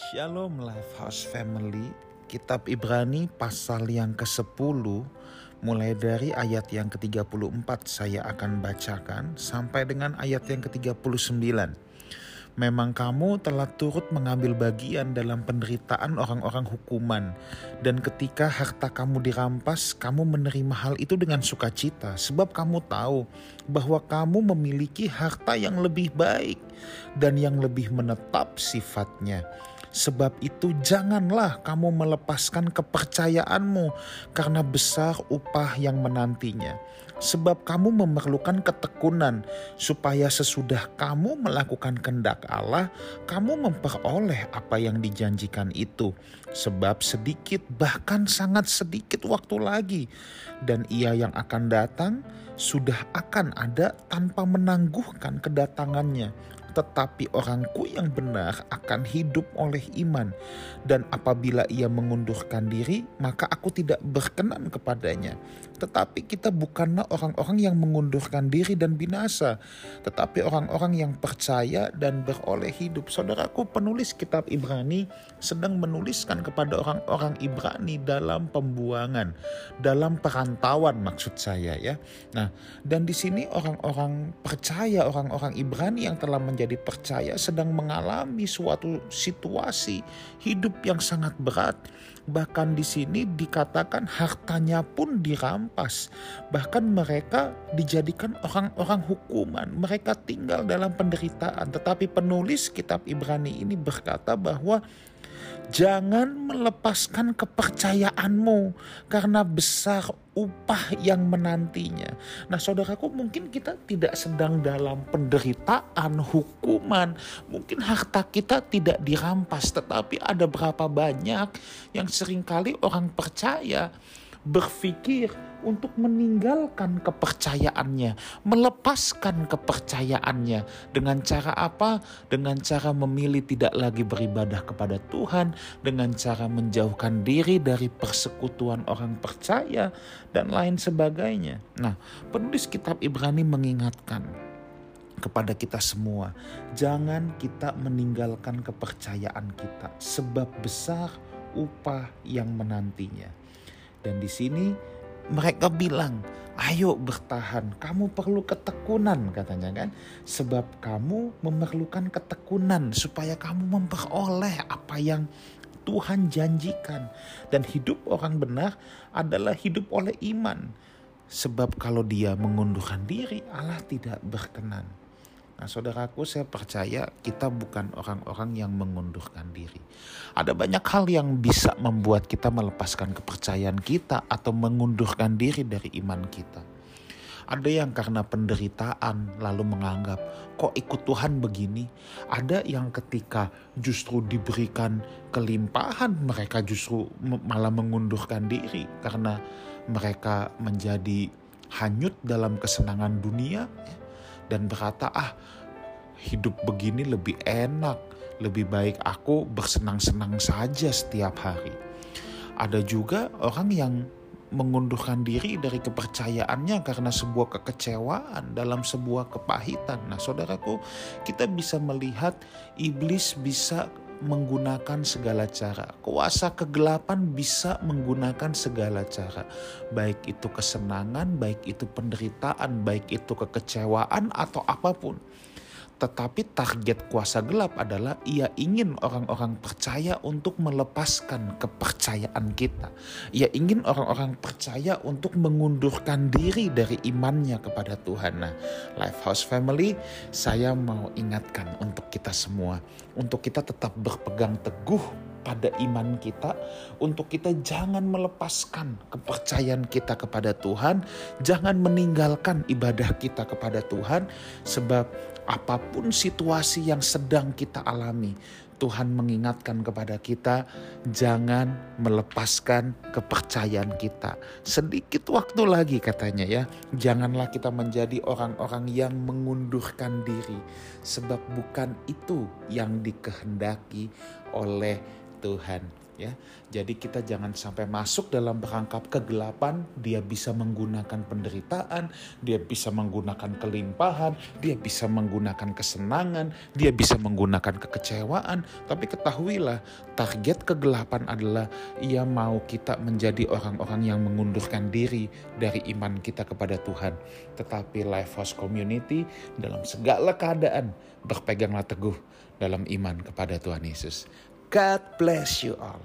Shalom Lifehouse Family Kitab Ibrani pasal yang ke-10 Mulai dari ayat yang ke-34 saya akan bacakan Sampai dengan ayat yang ke-39 Memang kamu telah turut mengambil bagian dalam penderitaan orang-orang hukuman Dan ketika harta kamu dirampas Kamu menerima hal itu dengan sukacita Sebab kamu tahu bahwa kamu memiliki harta yang lebih baik Dan yang lebih menetap sifatnya Sebab itu janganlah kamu melepaskan kepercayaanmu karena besar upah yang menantinya. Sebab kamu memerlukan ketekunan supaya sesudah kamu melakukan kehendak Allah, kamu memperoleh apa yang dijanjikan itu. Sebab sedikit bahkan sangat sedikit waktu lagi dan ia yang akan datang sudah akan ada tanpa menangguhkan kedatangannya tetapi orangku yang benar akan hidup oleh iman. Dan apabila ia mengundurkan diri, maka aku tidak berkenan kepadanya. Tetapi kita bukanlah orang-orang yang mengundurkan diri dan binasa, tetapi orang-orang yang percaya dan beroleh hidup. Saudaraku, penulis kitab Ibrani sedang menuliskan kepada orang-orang Ibrani dalam pembuangan, dalam perantauan maksud saya ya. Nah, dan di sini orang-orang percaya, orang-orang Ibrani yang telah menjadi menjadi percaya sedang mengalami suatu situasi hidup yang sangat berat. Bahkan di sini dikatakan hartanya pun dirampas. Bahkan mereka dijadikan orang-orang hukuman. Mereka tinggal dalam penderitaan. Tetapi penulis kitab Ibrani ini berkata bahwa Jangan melepaskan kepercayaanmu karena besar upah yang menantinya. Nah, saudaraku, mungkin kita tidak sedang dalam penderitaan, hukuman, mungkin harta kita tidak dirampas, tetapi ada berapa banyak yang sering kali orang percaya berpikir untuk meninggalkan kepercayaannya, melepaskan kepercayaannya dengan cara apa? Dengan cara memilih tidak lagi beribadah kepada Tuhan, dengan cara menjauhkan diri dari persekutuan orang percaya dan lain sebagainya. Nah, penulis kitab Ibrani mengingatkan kepada kita semua, jangan kita meninggalkan kepercayaan kita, sebab besar upah yang menantinya. Dan di sini mereka bilang, ayo bertahan, kamu perlu ketekunan katanya kan. Sebab kamu memerlukan ketekunan supaya kamu memperoleh apa yang Tuhan janjikan. Dan hidup orang benar adalah hidup oleh iman. Sebab kalau dia mengundurkan diri, Allah tidak berkenan. Nah, saudaraku, saya percaya kita bukan orang-orang yang mengundurkan diri. Ada banyak hal yang bisa membuat kita melepaskan kepercayaan kita atau mengundurkan diri dari iman kita. Ada yang karena penderitaan lalu menganggap kok ikut Tuhan begini. Ada yang ketika justru diberikan kelimpahan mereka justru malah mengundurkan diri karena mereka menjadi hanyut dalam kesenangan dunia dan berkata, "Ah, hidup begini lebih enak, lebih baik aku bersenang-senang saja setiap hari." Ada juga orang yang mengundurkan diri dari kepercayaannya karena sebuah kekecewaan dalam sebuah kepahitan. Nah, saudaraku, kita bisa melihat iblis bisa menggunakan segala cara. Kuasa kegelapan bisa menggunakan segala cara. Baik itu kesenangan, baik itu penderitaan, baik itu kekecewaan atau apa pun. Tetapi target kuasa gelap adalah ia ingin orang-orang percaya untuk melepaskan kepercayaan kita. Ia ingin orang-orang percaya untuk mengundurkan diri dari imannya kepada Tuhan. Nah, Lifehouse Family, saya mau ingatkan untuk kita semua, untuk kita tetap berpegang teguh pada iman kita, untuk kita jangan melepaskan kepercayaan kita kepada Tuhan, jangan meninggalkan ibadah kita kepada Tuhan, sebab apa pun situasi yang sedang kita alami, Tuhan mengingatkan kepada kita, jangan melepaskan kepercayaan kita. Sedikit waktu lagi katanya ya, janganlah kita menjadi orang-orang yang mengundurkan diri, sebab bukan itu yang dikehendaki oleh Tuhan. ya. Jadi kita jangan sampai masuk dalam perangkap kegelapan, dia bisa menggunakan penderitaan, dia bisa menggunakan kelimpahan, dia bisa menggunakan kesenangan, dia bisa menggunakan kekecewaan, tapi ketahuilah target kegelapan adalah ia mau kita menjadi orang-orang yang mengundurkan diri dari iman kita kepada Tuhan. Tetapi Life House Community dalam segala keadaan berpeganglah teguh dalam iman kepada Tuhan Yesus. God bless you all.